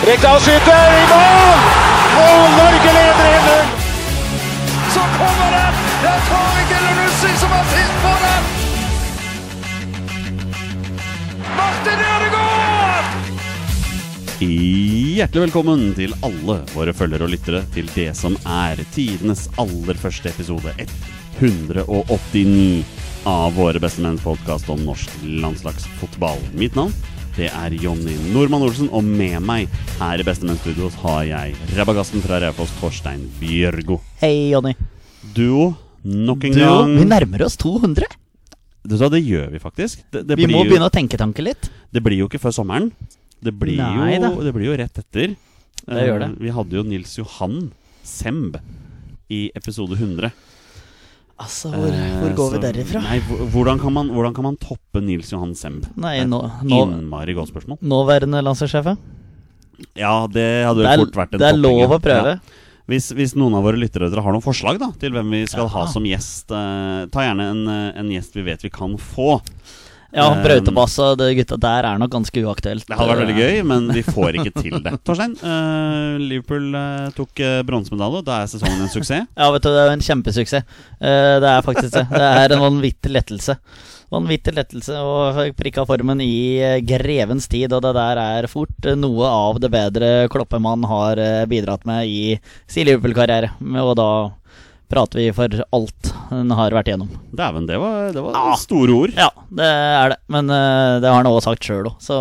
Rekdal skyter i mål! Og Norge leder 1-0! Så kommer den! Det er Tariq Elunussi som har sist på den! Martin Ødegaard! Hjertelig velkommen til alle våre følgere og lyttere til det som er tidenes aller første episode 189 av Våre bestemenns podkast om norsk landslagsfotball. Mitt navn det er Jonny Normann Olsen, og med meg her i Bestemenn-studios har jeg rabagassen fra Raufoss, Torstein Bjørgo. Hei, Jonny. Duo nok en Du, gang. vi nærmer oss 200. Du sa, det gjør vi faktisk. Det, det Vi må jo- begynne å tenke tanke litt. Det blir jo ikke før sommeren. Det blir, Nei jo, det blir jo rett etter. Det gjør det. Eh, Vi hadde jo Nils Johan Semb i episode 100. Altså, hvor, Eh, hvor går vi så- derifra? Nei, hvordan kan, man, hvordan kan man toppe Nils Johan Semb? Nei, nå, nå, Innmari godt spørsmål. nåværende landslagssjef? Ja, det hadde Det er, fort vært en det er topping, lov å prøve. Ja. Hvis, hvis noen av våre lyttere dere har noen forslag da til hvem vi skal Ja. ha som gjest, eh, ta gjerne en, eh, en gjest vi vet vi kan få. Ja, Eh, Brautebass og det gutta der er nok ganske uaktuelt. Det hadde vært veldig gøy, men vi får ikke til det. Torstein, uh, Liverpool eh, tok uh, bronsemedalje. Da er sesongen en suksess. Ja, vet du, det er en kjempesuksess. Uh, det er faktisk det. Det er en vanvittig lettelse. Vanvittig lettelse å prikke formen i grevens tid, og det der er fort noe av det bedre Kloppemann har bidratt med i sin Liverpool-karriere. Og da prater vi for alt hun har vært igjennom. Dæven, det var, det var Ja. store ord. Ja, det er det. Men uh, det har han også sagt sjøl òg, så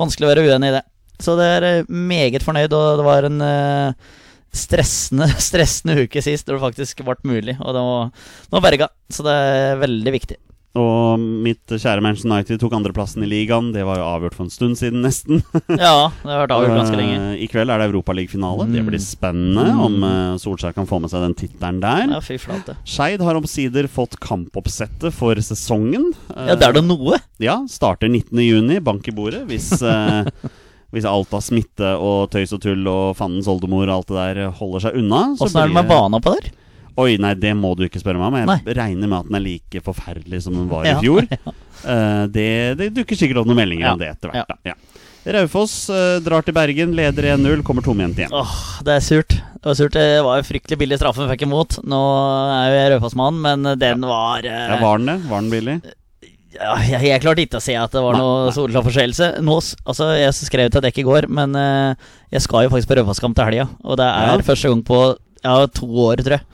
vanskelig å være uenig i det. Så det er eh, meget fornøyd, og det var en uh, stressende, stressende uke sist når det faktisk ble mulig. Og det var, det var berga, så det er veldig viktig. Og mitt kjære Manchester United tok andreplassen i ligaen. Det var jo avgjort for en stund siden, nesten. Ja, det har vært avgjort ganske lenge. Eh, I kveld er det Europaligafinale. Det blir spennende om eh, Solskjær kan få med seg den tittelen der. Ja, fy flate. Skeid har omsider fått kampoppsettet for sesongen. Eh, Ja, det er da noe. Ja, starter 19.6. Bank i bordet. Hvis, eh, hvis alt av smitte og tøys og tull og fandens oldemor og alt det der holder seg unna. Åssen er det med bana på der? Oi, nei, det må du ikke spørre meg om. Jeg Nei. regner med at den er like forferdelig som den var Ja, i fjor. ja. Eh, det, det dukker sikkert opp noen meldinger Ja, om det etter hvert. Da. Ja. Raufoss eh, drar til Bergen, leder 1-0, kommer tomhendt igjen. Åh, det er surt. Det var surt. Det var en fryktelig billig straffe vi fikk imot. Nå er jo jeg Raufoss-mann, men den var eh, Ja, var den det? Var den billig? Ja, jeg, jeg klarte ikke å se at det var Nei, noe nei. soleklar forseelse. Altså, jeg skrev til dekk i går, men eh, jeg skal jo faktisk på Raufoss-kamp til helga. Og det er Ja. første gang på ja, to år, tror jeg.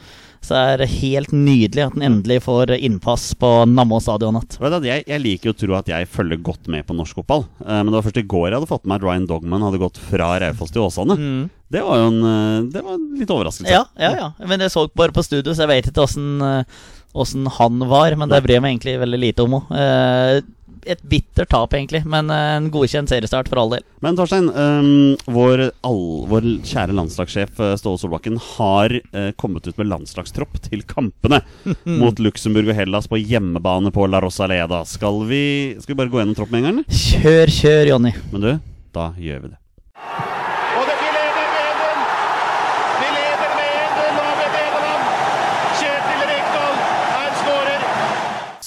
Så det er helt nydelig at den endelig får innpass på Nammo stadion jeg, jeg liker jo å tro at jeg følger godt med på norsk fotball. Eh, men det var først i går jeg hadde fått med at Ryan Dogman hadde gått fra Raufoss til Åsane. Det var jo en, eh, det var litt overraskelse. Ja, ja, ja. Men jeg så bare på studio, så jeg vet ikke åssen Åssen han var, men det bryr jeg meg egentlig veldig lite om òg. Et bittert tap, egentlig, men eh, en godkjent seriestart for all del. Men Torstein, um, vår, all, vår kjære landslagssjef eh, Ståle Solbakken har uh, kommet ut med landslagstropp til kampene mot Luxembourg og Hellas på hjemmebane på La Rosaleda. Skal vi, skal vi bare gå gjennom troppen en gang. Kjør, kjør, Jonny. Men du, da gjør vi det. Og det, vi leder med 1-0! Vi leder med 1-0 over Nederland! Kjetil Rekdal er skårer!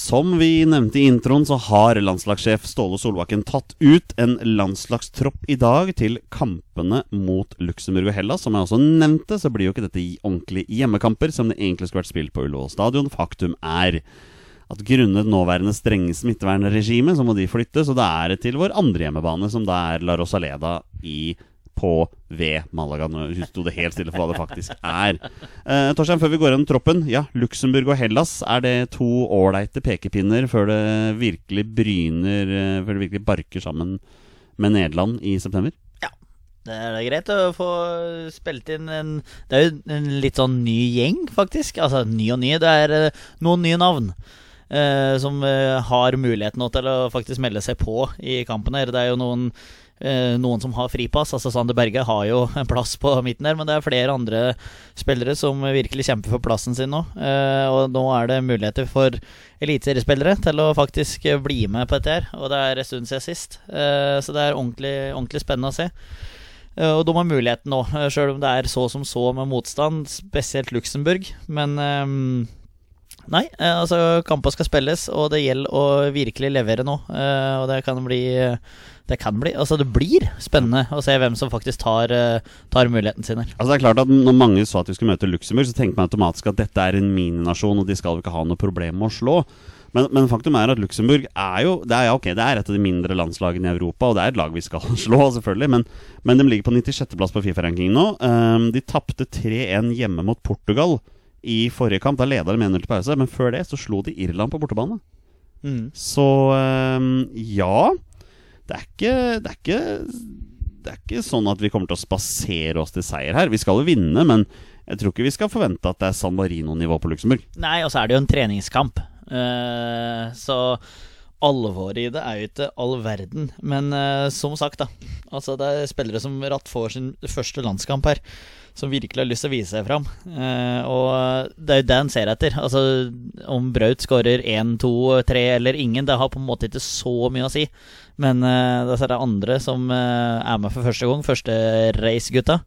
Som vi nevnte i introen, så har landslagssjef Ståle Solbakken tatt ut en landslagstropp i dag til kampene mot Luxembourg og Hellas. Som jeg også nevnte, så blir jo ikke dette ordentlige hjemmekamper, som det egentlig skulle vært spilt på Ullevål stadion. Faktum er at grunnet nåværende strenge smittevernregime, så må de flytte. Så da er det til vår andre hjemmebane, som da er La Rosaleda i på ved Malaga. Nå sto det helt stille for hva det faktisk er. Eh, Torstein, før vi går gjennom troppen. Ja, Luxembourg og Hellas, er det to ålreite pekepinner før det virkelig bryner eh, Før det virkelig barker sammen med Nederland i september? Ja. Det er greit å få spilt inn en Det er jo en litt sånn ny gjeng, faktisk. Altså ny og ny. Det er eh, noen nye navn. eh, som eh, har muligheten til å faktisk melde seg på i kampen her. Det er jo noen noen som har fripass. Altså Sander Berge har jo en plass på midten der, men det er flere andre spillere som virkelig kjemper for plassen sin nå. Eh, og nå er det muligheter for eliteseriespillere til å faktisk bli med på dette her, og det er en stund siden sist. Eh, så det er ordentlig, ordentlig spennende å se. Eh, Og de har muligheten nå, eh, sjøl om det er så som så med motstand, spesielt Luxembourg. Men ehm, nei, eh, altså kamper skal spilles, og det gjelder å virkelig levere nå. Eh, Og det kan bli Det kan bli Altså, det blir spennende å se hvem som faktisk tar, eh, tar muligheten sin her. Altså det er klart at Når mange så at vi skulle møte Luxembourg, så tenkte man automatisk at dette er en mininasjon, og de skal jo ikke ha noe problem med å slå. Men, men faktum er at Luxembourg er jo det er, ja, ok, det er et av de mindre landslagene i Europa, og det er et lag vi skal slå, selvfølgelig. Men, men de ligger på 96.-plass på Fifa-rankingen nå. Um, de tapte 3-1 hjemme mot Portugal i forrige kamp. Da leda de 1-0 til pause, men før det så slo de Irland på bortebane. Så um, ja. Det er ikke Det er ikke det er ikke sånn at vi kommer til å spasere oss til seier her. Vi skal jo vinne, men jeg tror ikke vi skal forvente at det er San Marino-nivå på Luxembourg. Nei, og så er det jo en treningskamp. Uh, så alvoret i det er jo ikke all verden. Men uh, som sagt, da. Altså, det er spillere som ratt får sin første landskamp her. Som virkelig har lyst til å vise seg fram. Eh, og det er jo det han ser etter. Altså, om Braut skårer én, to, tre eller ingen, det har på en måte ikke så mye å si. Men eh, det er andre som eh, er med for første gang. Første race-gutta.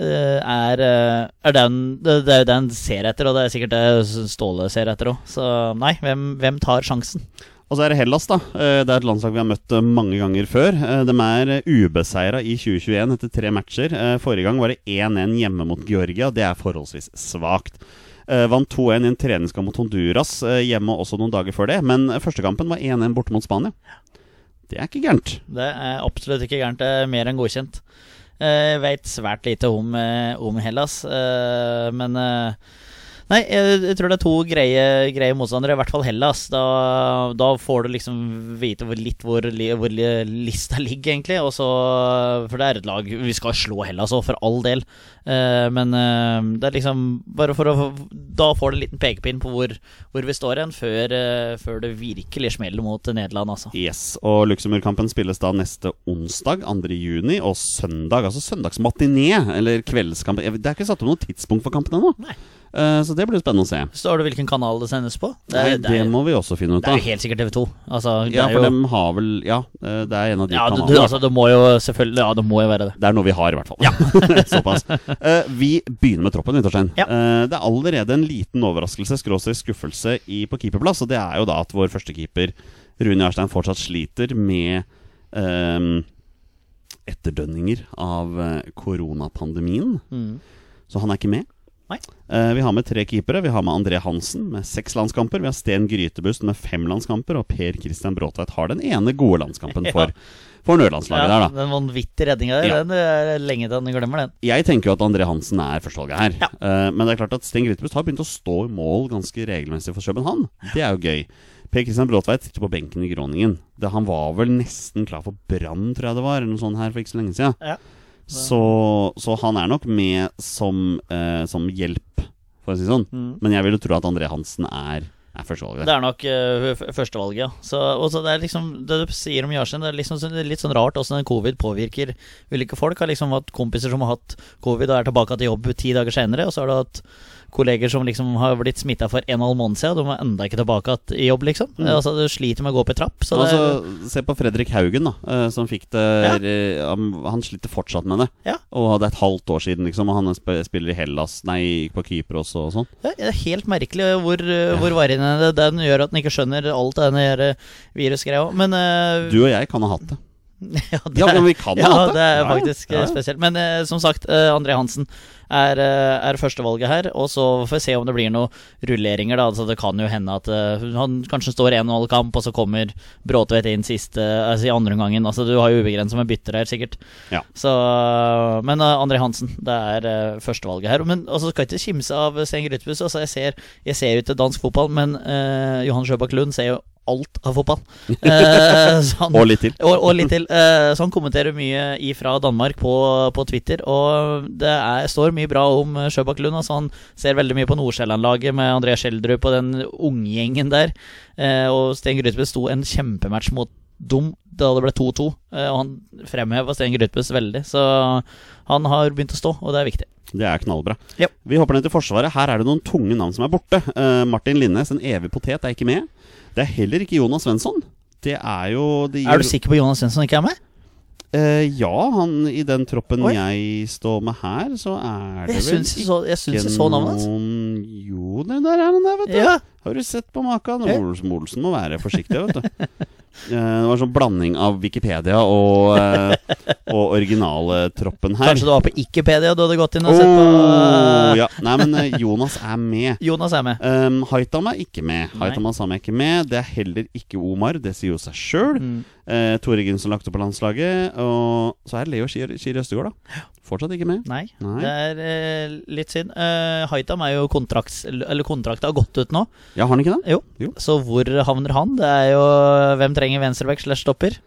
Er, er den, det er jo det han ser etter, og det er sikkert det Ståle ser etter òg. Så nei, hvem, hvem tar sjansen? Og så er det Hellas, da. Eh, Det er et landslag vi har møtt eh, mange ganger før. Eh, De er ubeseira i 2021 etter tre matcher. Forrige gang var det 1-1 hjemme mot Georgia. Det er forholdsvis svakt. Vant 2-1 i en treningskamp mot Honduras hjemme også noen dager før det. Men første kampen var 1-1 borte mot Spania. Det er ikke gærent. Det er absolutt ikke gærent. Det er mer enn godkjent. Jeg veit svært lite om, om Hellas, men Nei, jeg, tror det er to greie, greie motstandere, i hvert fall Hellas. Da, da får du liksom vite hvor, litt hvor, hvor lista ligger, egentlig. Og så, for det er et lag Vi skal slå Hellas òg, for all del. Eh, men eh, det er liksom bare for å Da får du en liten pekepinn på hvor, hvor vi står igjen, før, eh, før det virkelig smeller mot Nederland, altså. Yes, og Luxembourg-kampen spilles da neste onsdag, 2. juni, og søndag, altså søndagsmatiné, eller kveldskamp. Det er ikke satt opp noe tidspunkt for kampen ennå. Nei. Eh, Så det blir spennende å se. Står det hvilken kanal det sendes på? Nei, er- det er- må vi også finne ut Det er jo helt sikkert TV2. Altså, det Ja, for jo, dem har vel Ja, eh, det er en av de ja, kanalene. du, altså, det må jo selvfølgelig Ja, det må jo være det. Det er noe vi har, i hvert fall. Såpass. Uh, vi begynner med troppen, Nyttårstein. Ja. Uh, det er allerede en liten overraskelse, skråstrek skuffelse, i, på keeperplass. Og det er jo da at vår førstekeeper, Rune Jarstein, fortsatt sliter med eh, etterdønninger av koronapandemien. koronapandemien. Så han er ikke med. Eh, vi har med tre keepere. Vi har med André Hansen med seks landskamper. Vi har Sten Grytebust med fem landskamper. Og Per Christian Bråtveit har den ene gode landskampen for, for Nordlandslaget Ja, der, da. den vanvittige redninga der, Ja. den er lenge til han glemmer den. Jeg tenker jo at André Hansen er førstevalget her. Ja. Uh, men det er klart at Sten Grytebust har begynt å stå i mål ganske regelmessig for København. Det er jo gøy. Per Christian Bråtveit sitter på benken i Groningen. Det, han var vel nesten klar for Brann, tror jeg det var, eller noe sånt her for ikke så lenge siden. Ja. Så, så han er nok med som, eh, som hjelp, for å si det sånn. Mm. Men jeg vil jo tro at André Hansen er, er førstevalget. Det er nok uh, f- førstevalget, ja. Så, så det er liksom Det du sier om Jarstein, det er liksom det er litt sånn rart åssen covid påvirker ulike folk. Har liksom hatt kompiser som har hatt covid og er tilbake til jobb ti dager senere, og så har du hatt kolleger som liksom har blitt smitta for en og en halv måned siden, og de er enda ikke tilbake i jobb, liksom. Altså, du sliter med å gå opp i trapp. Så det altså, se på Fredrik Haugen, da, eh, som fikk det Ja. eh, han, sliter fortsatt med det. Ja. Og det er et halvt år siden, liksom, og han spiller i Hellas, nei, på Kypros og sånn. Ja, det er helt merkelig hvor, uh, hvor varierende det den gjør at den ikke skjønner alt denne uh, virusgreia. Men uh, Du og jeg kan ha hatt det. Ja, det, Ja, men vi kan jo ja, hatt det. er faktisk Ja, uh, ja. spesielt. Men uh, som sagt, uh, André Hansen er, uh, er førstevalget her. Og så får vi se om det blir noen rulleringer. Da. Altså, det kan jo hende at uh, han kanskje står 1-0 kamp, og så kommer Bråtvedt inn siste, altså i andre omgangen. Altså, du har jo ubegrensa med bytter her, sikkert. Ja. Så, men uh, André Hansen, det er førstevalget her. Men altså, skal ikke kimse av Sten Grytebust. Altså, jeg, ser, jeg ser jo til dansk fotball, men Johan Sjøbakk Lund ser jo alt av fotball. Eh, han- Og litt til. og, og litt til. Eh, så han kommenterer mye ifra Danmark på, på Twitter. Og det er, står mye bra om Sjøbakk Lund. Altså han ser veldig mye på Nordsjælland-laget med André Schjelderup og den unggjengen der. Eh, og Sten Grytbø sto en kjempematch mot dum da det ble 2-2. Eh, og han fremheva Sten Grytbøs veldig, så han har begynt å stå, og det er viktig. Det er knallbra. Ja. Vi hopper ned til Forsvaret. Her er det noen tunge navn som er borte. Uh, Martin Linnes, en evig potet, er ikke med. Det er heller ikke Jonas Svensson. Det er jo det Er du sikker på Jonas Svensson ikke er med? Uh, ja, han i den troppen Oi. jeg står med her, så er det Jeg vel syns jeg så, jeg syns jeg så navnet hans. Jo, der er han der, vet du. Ja. Har du sett på maken? Olsen Olsen må være forsiktig, vet du. Eh, Det var en sånn blanding av Wikipedia og, eh, og originaltroppen her. Kanskje du var på Ikkepedia du hadde gått inn og sett på oh, ja. Nei, men eh, Jonas er med. Jonas er med. Um, Haitam er ikke med. Haitam Asam er ikke med. Det er heller ikke Omar. Det sier jo seg sjøl. Mm. Uh, Tore Gunsen lagt opp på landslaget. Og så er Leo Skiri Østegård, da. Fortsatt ikke med. Nei, Nei. det er uh, litt synd. Uh, Haitam er jo kontrakts... Eller kontrakta har gått ut nå. Ja, har han ikke det? Jo. Jo. Så hvor havner han? Det er jo Hvem trenger venstreback slash stopper?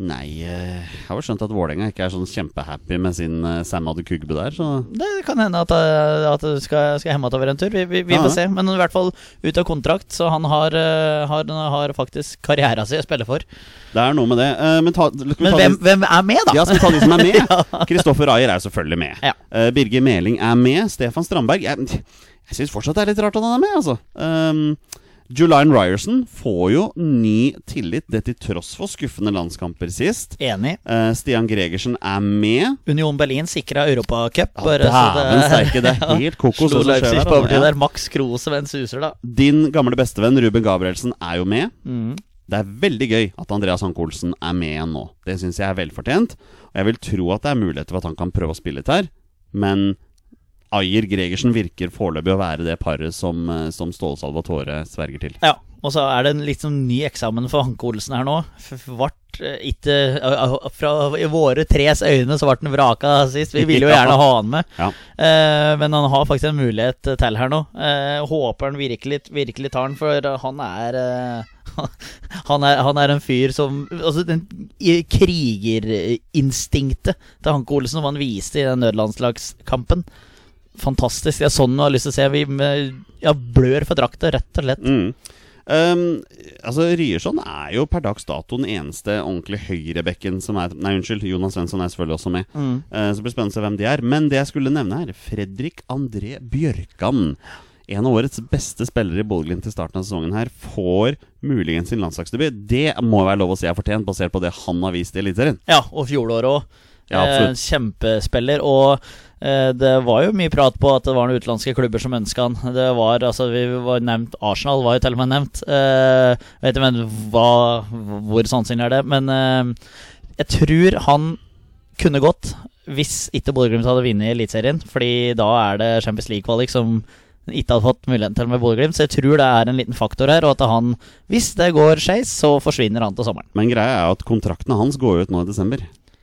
Nei, eh, jeg har vel skjønt at Vålerenga ikke er sånn kjempehappy med sin uh, Sam Adekugbe der, så Det kan hende at, eh, at det skal, skal over en tur. Vi, vi, vi Ja, får se. Men i hvert fall ut av kontrakt, så han har, eh, har, har faktisk karriera si å spille for. det er noe med det. Eh, men ta, Men hvem, hvem er med, da? ja, skal vi ta de som er med? Kristoffer Ayer er selvfølgelig med. Ja. Eh, Birger Meling er med. Stefan Strandberg Jeg, jeg syns fortsatt det er litt rart at han er med, altså. Um, Julian Ryerson får jo ny tillit, det til tross for skuffende landskamper sist. Enig. Uh, Stian Gregersen er med. Union Berlin sikra Europacup. Ja, dæven steike, det er helt kokos, Slo Leipzig på overtid der. Max Krose venn en suser, da. Din gamle bestevenn Ruben Gabrielsen er jo med. Mm. Det er veldig gøy at Andreas Hanke Olsen er med igjen nå. Det syns jeg er velfortjent. Og jeg vil tro at det er muligheter for at han kan prøve å spille litt her. Men Ayer Gregersen virker foreløpig å være det paret som, eh, som Ståle Salvatore sverger til. Ja, og så er det en litt sånn ny eksamen for Hanke Olsen her nå. Vart eh, ikke eh, Fra i våre tres øyne så ble den vraka sist. Vi ville jo gjerne ha han med. Ja. Eh, men han har faktisk en mulighet til her nå. Eh, håper han virkelig, virkelig tar den, for han er eh, han er, han er en fyr som Altså den krigerinstinktet til Hanke Olsen som han viste i den nødlandslagskampen. Fantastisk. Det er sånn du har lyst til å se. Vi med, ja, blør for drakta, rett og slett. Mm. Um, altså Ryerson er jo per dags dato den eneste ordentlig høyrebekken som er Nei, unnskyld, Jonas Svensson er selvfølgelig også med. Mm. Uh, så det blir spennende å se hvem de er. Men det jeg skulle nevne her, Fredrik André Bjørkan. En av årets beste spillere i Bodø-Glimt til starten av sesongen her får muligens sin landslagsdebut. Det må være lov å si er fortjent, basert på det han har vist i Eliteserien. Ja, og fjoråret òg. Ja, eh, kjempespiller. Og eh, det var jo mye prat på at det var noen utenlandske klubber som ønska han. Det var, altså, vi var nevnt Arsenal var jo til og med nevnt. Eh, vet ikke men hva, hvor sannsynlig er det, men eh, jeg tror han kunne gått hvis ikke Bodø-Glimt hadde vunnet Eliteserien. Fordi da er det Champions League-kvalik som ikke hadde fått muligheten til med Bodø-Glimt. Så jeg tror det er en liten faktor her, og at han, hvis det går skeis, så forsvinner han til sommeren. Men greia er at kontraktene hans går ut nå i desember.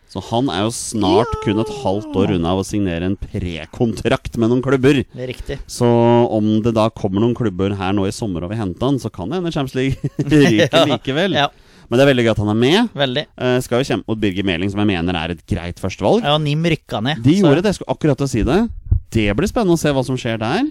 Så han er jo snart kun et halvt år unna av å signere en prekontrakt med noen klubber. Det er riktig. Så om det da kommer noen klubber her nå i sommer og vil hente han, så kan det hende Champions League ryker likevel. Ja, Men det er veldig gøy at han er med. veldig. Eh, skal jo kjempe mot Birger Meling, som jeg mener er et greit førstevalg. Ja, Nim rykka ned. De så- gjorde det, jeg skulle akkurat til å si det. Det blir spennende å se hva som skjer der.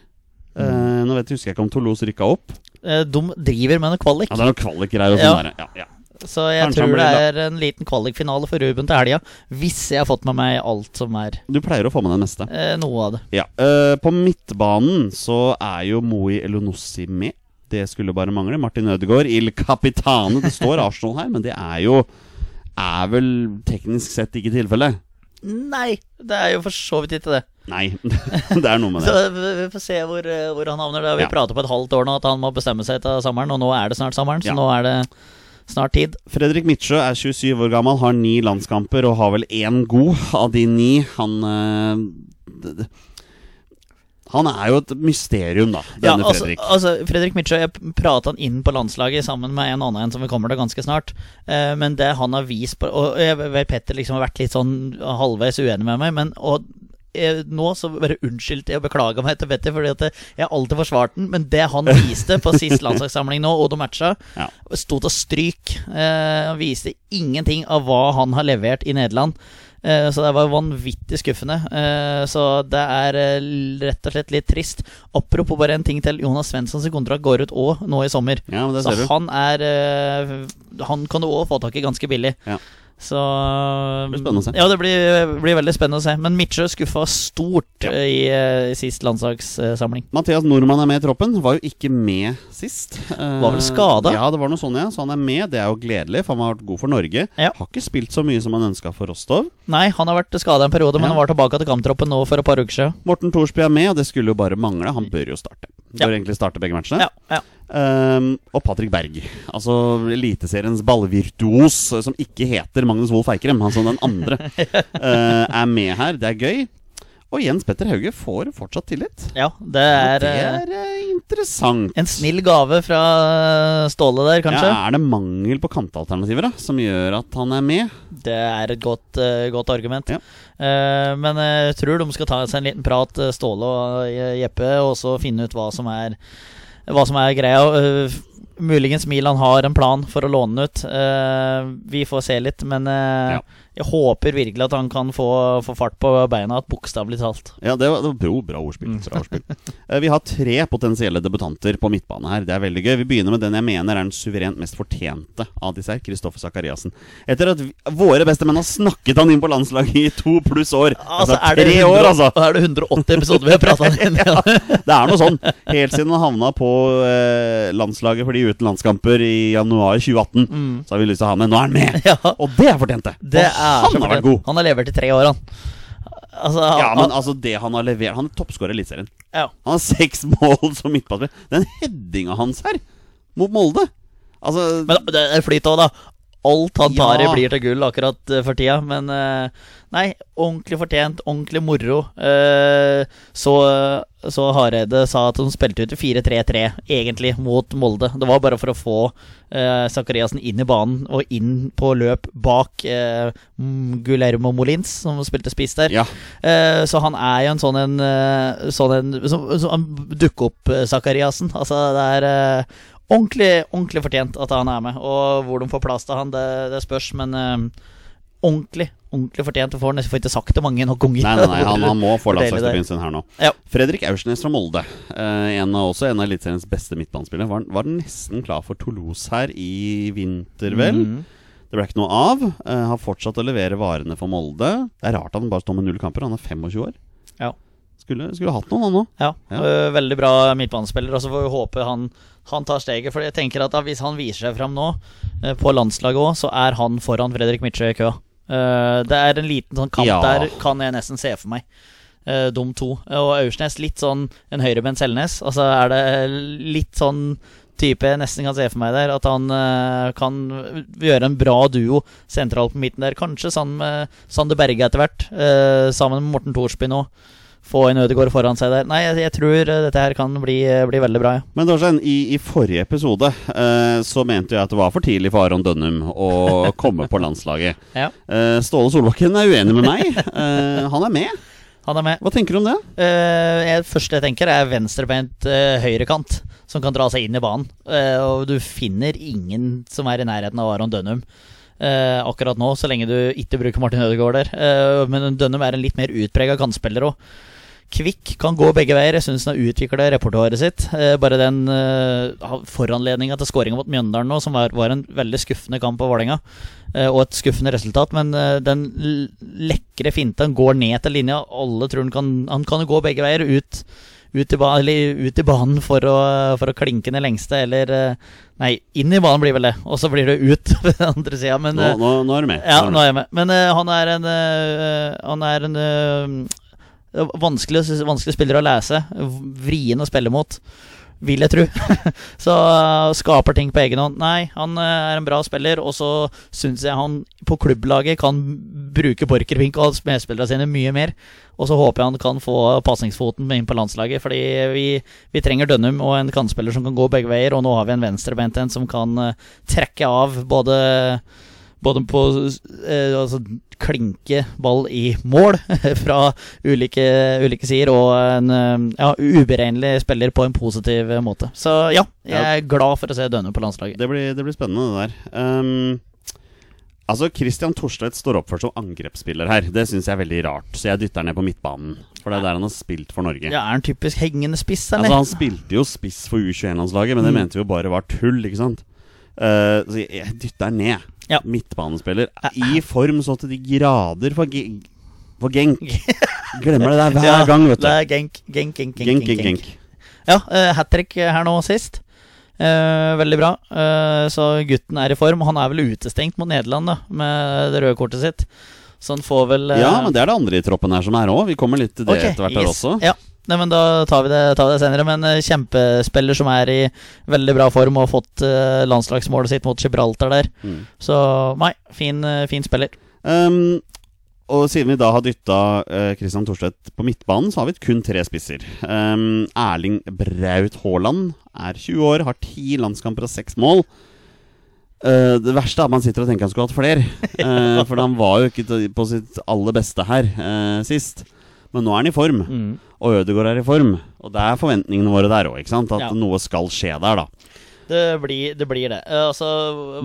Eh, nå vet jeg, husker jeg ikke om Toulouse rykka opp. Eh, De driver med noe kvalik. Ja, Det er noen kvalikgreier Ja. sånn der. Ja, ja. Så jeg Kanskje tror det er en liten kvalikfinale for Ruben til helga. Hvis jeg har fått med meg alt som er Du pleier å få med det meste. eh, noe av det. Ja, eh, På midtbanen så er jo Moi Elonossi med. Det skulle bare mangle. Martin Ødegaard, Il Capitane. Det står Arsenal her, men det er jo Er vel teknisk sett ikke tilfellet. Nei, det er jo for så vidt ikke det. Nei, det er noe med det. vi vi får se hvor, eh, hvor han havner. Det har vi Ja. pratet på et halvt år nå, at han må bestemme seg til sommeren. Og nå er det snart sommeren, så Ja. nå er det snart tid. Fredrik Midtsjø er 27 år gammel, har ni landskamper og har vel én god av de ni. Han øh, Han er jo et mysterium, da, Ja, altså, Fredrik. altså Fredrik Mitsjø, jeg prata han inn på landslaget sammen med en annen en som vi kommer til ganske snart. Eh, men det han har vist på Og jeg vet Petter liksom har vært litt sånn halvveis uenig med meg, men og, eh, nå så bare unnskyld jeg beklage meg til Betty, fordi at jeg har alltid forsvart den. Men det han viste på sist landslagssamling nå, og de matcha, Ja. sto til stryk. Eh, han viste ingenting av hva han har levert i Nederland. Eh, så det var vanvittig skuffende. Eh, så det er rett og slett litt trist. Apropos bare en ting til. Jonas Svenssons kontrakt går ut òg nå i sommer. Ja, men det Så han er Han kan du òg få tak i ganske billig. Ja. Så Det blir spennende å se. Ja, det blir, blir veldig spennende å se. Men Midtsjø skuffa stort Ja. i, i sist landslagssamling. Mathias Nordmann er med i troppen. Var jo ikke med sist. Var vel skada? Ja, det var noe sånn, ja. Så han er med. Det er jo gledelig, for han har vært god for Norge. Ja. Har ikke spilt så mye som han ønska for Rostov. Nei, han har vært skada en periode, men han var tilbake til kamptroppen nå for et par uker siden. Morten Thorsby er med, og det skulle jo bare mangle. Han bør jo starte. Bør egentlig starte begge matchene. Ja, ja. Ehm, og Patrick Berg, altså Eliteseriens ballvirtuos, eh, som ikke heter Magnus Wolff Eikrem, altså den andre, uh, er med her. Det er gøy. Og Jens Petter Hauge får fortsatt tillit. ja det er, det eh, er interessant. en snill gave fra Ståle der, kanskje. Ja, er det mangel på kantalternativer da, som gjør at han er med? Det er et godt, uh, godt argument. Ja. Uh, men jeg tror de skal ta seg en liten prat, Ståle og Jeppe, og så finne ut hva som er, hva som er greia. Eh, muligens Milan har en plan for å låne den ut. Eh, vi får se litt, men eh, Ja. Jeg håper virkelig at han kan få, få fart på beina, bokstavelig talt. Ja, det var, det var bra, bra ordspill. Bra ordspill. Eh, Vi har tre potensielle debutanter på midtbane her. Det er veldig gøy. Vi begynner med den jeg mener er den suverent mest fortjente av disse her, Kristoffer Sakariassen. Etter at vi, våre beste menn har snakket han inn på landslaget i to pluss år. Altså, er det tre 100 år, altså! Er det 180 episoder vi har prata inn? ja. Det er noe sånn. Helt siden han havna på eh, landslaget for de uten landskamper i januar 2018, så har vi lyst til å ha med. Nå er han med! Ja. Og det er fortjent, det! Og er han har vært god. Han har levert i tre år, han. Altså, Ja, men altså, det han har levert Han er toppskårer i Eliteserien. ja. Han har seks mål som midtbanespiller. Den headinga hans her, mot Molde Altså Men det er flyt òg, da. Alt han tar Ja. i, blir til gull akkurat eh, for tida. Men eh, nei, ordentlig fortjent, ordentlig moro. Eh, så, så Hareide sa at han spilte ut 4-3-3, egentlig, mot Molde. Det var bare for å få eh, Zakariassen inn i banen og inn på løp bak Gulermo Molins, som spilte spiss der. Ja. Eh, så han er jo en sånn en, sånn en som, som han dukker opp, Zakariassen. Altså, det er ordentlig, ordentlig fortjent at han er med. Og hvor de får plass til han, det, det spørs, men uh, ordentlig, ordentlig fortjent. Du får nesten får ikke sagt det mange nok ganger. Nei, nei, nei, han, han må få landslagsdebuten sin her nå. Ja. Fredrik Aursnes fra Molde, eh, en av, også en av Eliteseriens beste midtbanespillere, var, var nesten klar for Toulouse her i vinter, vel? Mm. Det ble ikke noe av. Eh, har fortsatt å levere varene for Molde. Det er rart at han bare står med null kamper. Han er 25 år. Ja. Skulle, skulle hatt noen, han òg. Ja, Ja. øh, veldig bra midtbanespiller. Og så får vi håpe han, han tar steget. For jeg tenker at hvis han viser seg fram nå, øh, på landslaget òg, så er han foran Fredrik Midtsjø i køa. Øh, det er en liten sånn kamp Ja. der, kan jeg nesten se for meg. De to. Og Aursnes litt sånn en høyrebent Selnes. Altså er det litt sånn type jeg nesten kan se for meg der. At han uh, kan gjøre en bra duo sentralt på midten der. Kanskje sammen med Sander Berge etter hvert. Uh, sammen med Morten Thorsby nå få en Ødegaard foran seg der. Nei, jeg, jeg tror eh, dette her kan bli, bli veldig bra. Ja. Men Dorsen, i, i forrige episode eh, så mente jeg at det var for tidlig for Aron Dønnum å komme på landslaget. Ja. Eh, Ståle Solbakken er uenig med meg. Eh, han er med. Han er med. Hva tenker du om det? Eh, jeg, første jeg tenker, er venstrebeint høyrekant, som kan dra seg inn i banen. Eh, og du finner ingen som er i nærheten av Aron Dønnum. Uh, akkurat nå, så lenge du ikke bruker Martin Ødegaard der. Uh, men Dønnum er en litt mer utprega kantspiller òg. Kvikk kan gå begge veier. Jeg syns han har utvikla repertoaret sitt. Eh, bare den uh, foranledninga til skåringa mot Mjøndalen nå, som var, var en veldig skuffende kamp på Vålerenga, eh, og et skuffende resultat, men eh, den lekre finta går ned til linja. Alle tror han kan Han kan gå begge veier. Ut, ut, i, ba ut i banen for å, for å klinke ned lengste, eller eh, Nei, inn i banen blir vel det, og så blir det ut på den andre sida. Nå, eh, nå, nå er du med. ja, Nå er jeg med. Men eh, han er en uh, Han er en eh, vanskelig, vanskelig spiller å lese. Vrien å spille mot, vil jeg tro. så eh, skaper ting på egen hånd. Nei, han eh, er en bra spiller, og så syns jeg han på klubblaget kan bruke Borchgrevink og medspillerne sine mye mer. Og så håper jeg han kan få pasningsfoten inn på landslaget, fordi vi, vi trenger Dønnum og en kantspiller som kan gå begge veier, og nå har vi en venstrebeint en som kan eh, trekke av både både på eh, altså, klinke ball i mål fra ulike, ulike sider, og en eh, ja, uberegnelig spiller på en positiv måte. Så ja, jeg er glad for å se Dønne på landslaget. Det blir, det blir spennende, det der. Um, Altså, Christian Thorstvedt står oppført som angrepsspiller her. Det syns jeg er veldig rart, så jeg dytter ned på midtbanen. For det er der han har spilt for Norge. Ja, Er han typisk hengende spiss, eller? Altså, han spilte jo spiss for U21-landslaget, men det Mm. mente vi jo bare var tull, ikke sant? Uh, så jeg, jeg dytter ned. Ja. Midtbanespiller. I form så til de grader for, for Genk. Glemmer det der hver Ja, gang, vet du. Det er genk, genk, genk, genk, Genk, genk. Ja, uh, hat trick her nå sist. Uh, veldig bra. Uh, så gutten er i form. Han er vel utestengt mot Nederland da med det røde kortet sitt. Så han får vel eh, Ja, men det er det andre i troppen her som er òg. Vi kommer litt til det okay, etter hvert her yes. også. Ja. Nei, men Da tar vi det, tar vi det senere. Men eh, kjempespiller som er i veldig bra form og har fått eh, landslagsmålet sitt mot Gibraltar der. Mm. Så nei, fin, eh, fin spiller. Um, og siden vi da har dytta uh, Christian Thorstvedt på midtbanen, så har vi kun tre spisser. Um, Erling Braut Haaland er 20 år, har ti landskamper og seks mål. Uh, det verste er at man sitter og tenker han skulle hatt flere. Uh, for han var jo ikke på sitt aller beste her sist. Men nå er han i form, Mm. og Ødegaard er i form. Og det er forventningene våre der òg. At Ja. noe skal skje der, da. Det blir det. Blir det. Uh, altså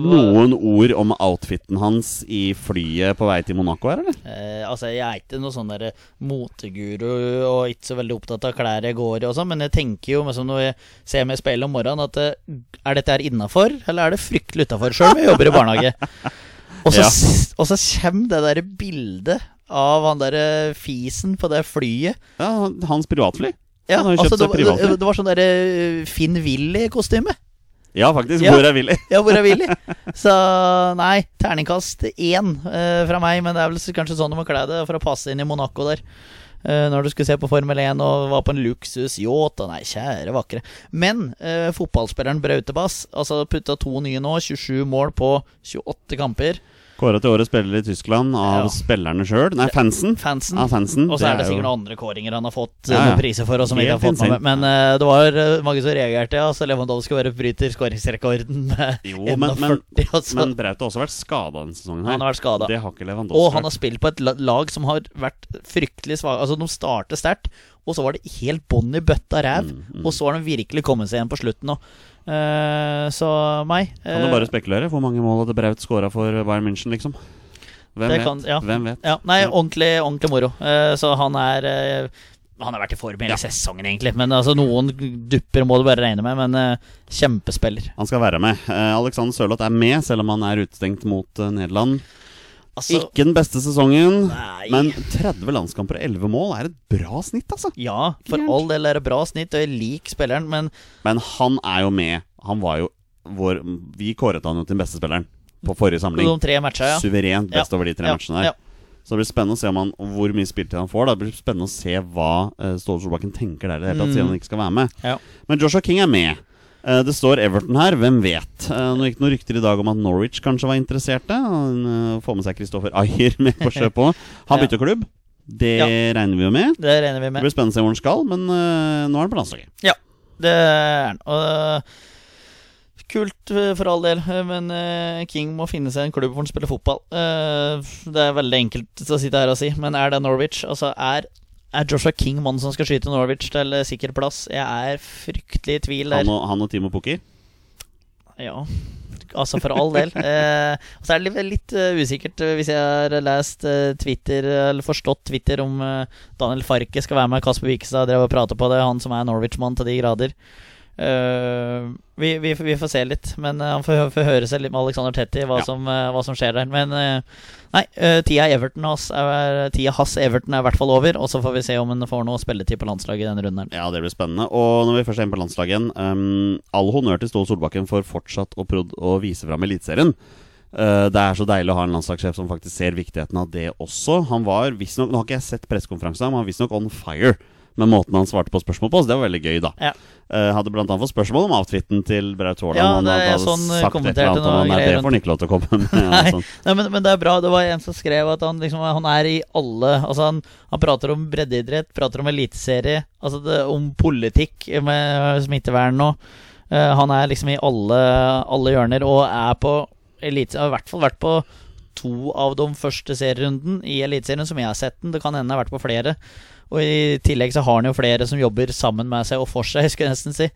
Noen ord om outfiten hans i flyet på vei til Monaco her, eller? Uh, altså, Jeg er ikke noen sånn der moteguru og ikke så veldig opptatt av klær jeg går i, og sånn, men jeg tenker jo liksom, når jeg ser meg i speilet om morgenen, at uh, er dette her innafor, eller er det fryktelig utafor? Sjøl om jeg jobber i barnehage. Og så, Ja. og så kommer det der bildet av han derre fisen på det flyet. Ja, hans privatfly. Ja, Han har jo altså, kjøpt det, seg privatfly. det, det var sånn derre Finn Willy-kostyme. Ja, faktisk. Ja. Hvor er Willy? Ja, hvor er Willy? Så nei, terningkast én uh, fra meg. Men det er vel kanskje sånn du må kle deg for å passe inn i Monaco der. Uh, når du skulle se på Formel 1 og var på en luksusyacht. Og nei, kjære vakre. Men uh, fotballspilleren Brautebass altså putta to nye nå. 27 mål på 28 kamper. Kåra til årets spiller i Tyskland av Ja. spillerne sjøl. Nei, fansen. Fansen. Ja, fansen. Og så er det sikkert noen andre kåringer han har fått Ja, eh, ja. priser for, og som ikke har fått med Men uh, det var eh, mange som reagerte, ja. Så Lewandowski bare bryter skåringsrekorden med Jo, 41. men, men, altså. men Braut har også vært skada denne sesongen. her Han har vært skadet. Det har ikke Lewandowski. Og han har spilt på et lag som har vært fryktelig svake. Altså, de starter sterkt, og så var det helt bånn i bøtta ræv. Mm, Og så har de virkelig kommet seg igjen på slutten nå. Eh, så meg Kan du eh, bare spekulere? Hvor mange mål hadde Braut skåra for Bayern München, liksom? Hvem vet? kan- ja. Hvem vet? ja, Nei, ordentlig, ordentlig moro. Uh, så han er Han har vært i form hele Ja. sesongen, egentlig. Men altså, noen dupper må du bare regne med. Men kjempespiller. Han skal være med. Alexander Sørloth er med, selv om han er utestengt mot Nederland. Altså, Ikke den beste sesongen, Nei. men 30 landskamper og 11 mål er et bra snitt, altså. ja, for Gærent. all del er det bra snitt, og jeg liker spilleren, men Men han er jo med. Han var jo vår Vi kåret han jo til den beste spilleren på forrige samling. de tre matcha, ja. Suverent best Ja, over de tre ja, matchene der. ja. Så det blir spennende å se om han, hvor mye spiltid han får. Da. Det blir spennende å se hva uh, Ståle Solbakken tenker der i det hele tatt, Mm. siden han ikke skal være med. Ja. Men Joshua King er med. Eh, det står Everton her, hvem vet? Uh, nå gikk det noen rykter i dag om at Norwich kanskje var interesserte. Han uh, får med seg Kristoffer Ayer med på kjøpet. Han bytter klubb. Det Ja. regner vi jo med. Det regner vi Det blir spennende å se hvor han skal, men eh, nå er han på landslaget. Det er han. Og kult for all del, men King må finne seg en klubb hvor han spiller fotball. Eh, det er veldig enkelt å sitte her og si, men er det Norwich? Altså, er, er Joshua King mannen som skal skyte Norwich til øh, sikker plass? Jeg er fryktelig i tvil der. Han og, han og Timo Pukki. Ja, altså for all del. Eh, og så er det litt, litt uh, usikkert øh, hvis jeg har lest uh, Twitter, eller forstått Twitter om uh, Daniel Farke skal være med. Kasper Wikestad drev og pratet på det, han som er Norwich-mann til de grader. Eh, vi, vi, vi får se litt, men uh, han får, får høre seg litt med Alexander Tetti hva, Ja. som, eh, hva som skjer der. Men nei, tida, Everton has, er, tida has Everton er i hvert fall over, og så får vi se om han får noe spilletid på landslaget i denne runden. Ja, det blir spennende. Og når vi først er inne på landslaget igjen um, All honnør til Ståle Solbakken for fortsatt å, prod å vise fram Eliteserien. Det er så deilig å ha en landslagssjef som faktisk ser viktigheten av det også. Han var visstnok Nå har ikke jeg sett pressekonferansen, men han var visstnok on fire med måten han svarte på spørsmål på, så det var veldig gøy, da. Ja. Uh, hadde blant annet fått spørsmål om outfiten til Braut Haaland. Ja, det hadde sånn, sagt et eller annet om han, det får han ikke lov til å komme med. Nei. sånn. Nei, men, men det er bra. Det var en som skrev at han liksom Han er i alle Altså han, han prater om breddeidrett, prater om eliteserie, altså det, om politikk med smittevern nå. Uh, han er liksom i alle, alle hjørner og er på elite... Har i hvert fall vært på to av de første serierunden i Eliteserien som jeg har sett den. Det kan hende jeg har vært på flere. Og i tillegg så har han jo flere som jobber sammen med seg og for seg, skulle jeg nesten si.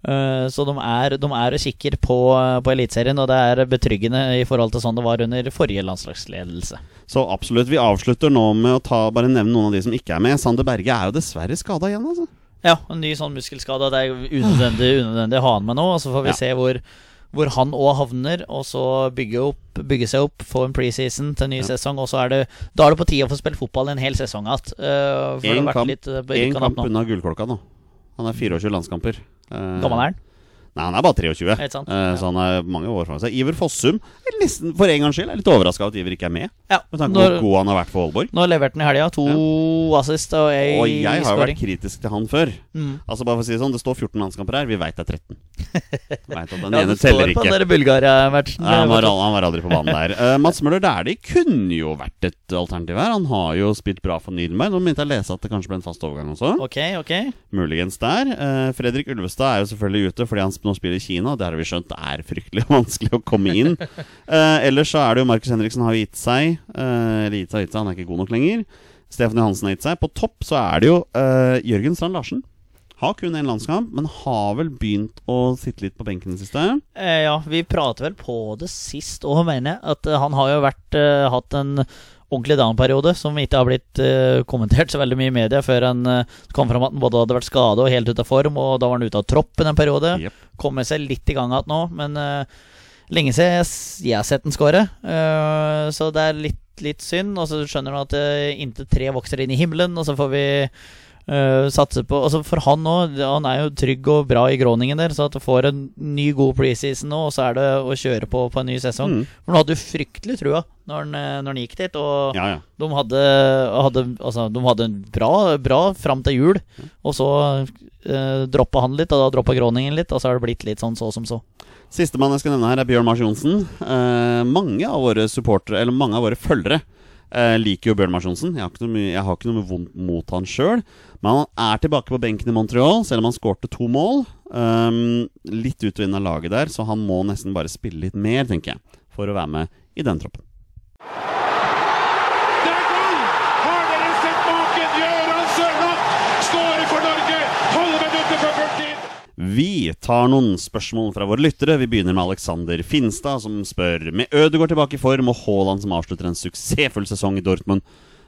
Eh, så de er, de er og kikker på, på Eliteserien, og det er betryggende i forhold til sånn det var under forrige landslagsledelse. Så absolutt. Vi avslutter nå med å ta, bare nevne noen av de som ikke er med. Sander Berge er jo dessverre skada igjen, altså. Ja, en ny sånn muskelskade. Det er unødvendig, unødvendig å ha han med nå. Og så får vi Ja. se hvor, hvor han òg havner, og så bygge, opp, bygge seg opp, få en preseason til en ny sesong. Og så er det Da er det på tide å få spille fotball en hel sesong igjen. Uh, Én kamp, litt uh, en kamp unna gullklokka nå. Han er 24 landskamper. Uh, Gammel er han? Nei, han er bare 23, Helt sant. Eh, så han er mange år foran seg. Iver Fossum er nesten, for en gangs skyld, er litt overraska over at Iver ikke er med. Ja. Med tanke på Når, hvor god han har vært for Aalborg. nå leverte han i helga. To assist og ei Og jeg har jo scoring. vært kritisk til han før. Mm. Altså bare for å si det sånn Det står 14 landskamper her, vi veit det er 13. Vet at den Ja, ene det står teller på ikke. den der Bulgaria-matchen. Nei, han, var, al- han var aldri på banen der. Uh, Mats Møller Dæhlie kunne jo vært et alternativ her. Han har jo spilt bra for Nürnberg. Nå begynte jeg å lese at det kanskje ble en fast overgang også. Ok, ok. Muligens der. Eh, Fredrik Ulvestad er jo selvfølgelig ute fordi han sp- nå spiller i Kina. Det har vi skjønt er fryktelig vanskelig å komme inn. Eh, ellers så er det jo Markus Henriksen har gitt seg. Eh, eller gitt seg, gitt seg, han er ikke god nok lenger. Stefan Johansen har gitt seg. På topp så er det jo eh, Jørgen Strand Larsen. Har kun én landskamp, men har vel begynt å sitte litt på benken i det siste. Eh, ja, vi prater vel på det sist òg, mener jeg. At han har jo vært, hatt en ordentlig down-periode som ikke har blitt uh, kommentert så veldig mye i media før han uh, kom fram at han både hadde vært skada og helt ute av form, og da var han ute av troppen en periode. Yep. Kommer seg litt i gang igjen nå, men uh, lenge siden jeg, jeg har sett den skåre. Så det er litt, litt synd. Og så skjønner han at uh, inntil tre vokser inn i himmelen, og så får vi eh, satse på Altså For han òg, han er jo trygg og bra i Groningen der, så at du får en ny god preseason nå, og så er det å kjøre på på en ny sesong. Mm. For han hadde jo fryktelig trua når han, eh, når han gikk dit, og Ja, ja. de hadde, hadde, altså, de hadde en bra, bra fram til jul, og så uh, droppa han litt, og da droppa Groningen litt, og så har det blitt litt sånn så som så. Sistemann jeg skal nevne her, er Bjørn Mars Johnsen. Uh, mange av våre supportere, eller mange av våre følgere, eh, liker jo Bjørn Marsjonsen. Jeg jeg har ikke noe vondt mot han sjøl. Men han er tilbake på benken i Montreal, selv om han skårte to mål. Um, litt utvinnende av laget der, så han må nesten bare spille litt mer, tenker jeg, for å være med i den troppen. Det er goal! Har dere sett maken? Gøran Sørloth skårer for Norge! 12 minutter før fulltid! Vi tar noen spørsmål fra våre lyttere. Vi begynner med Alexander Finstad, som spør Med Ødegaard tilbake i form og Haaland som avslutter en suksessfull sesong i Dortmund,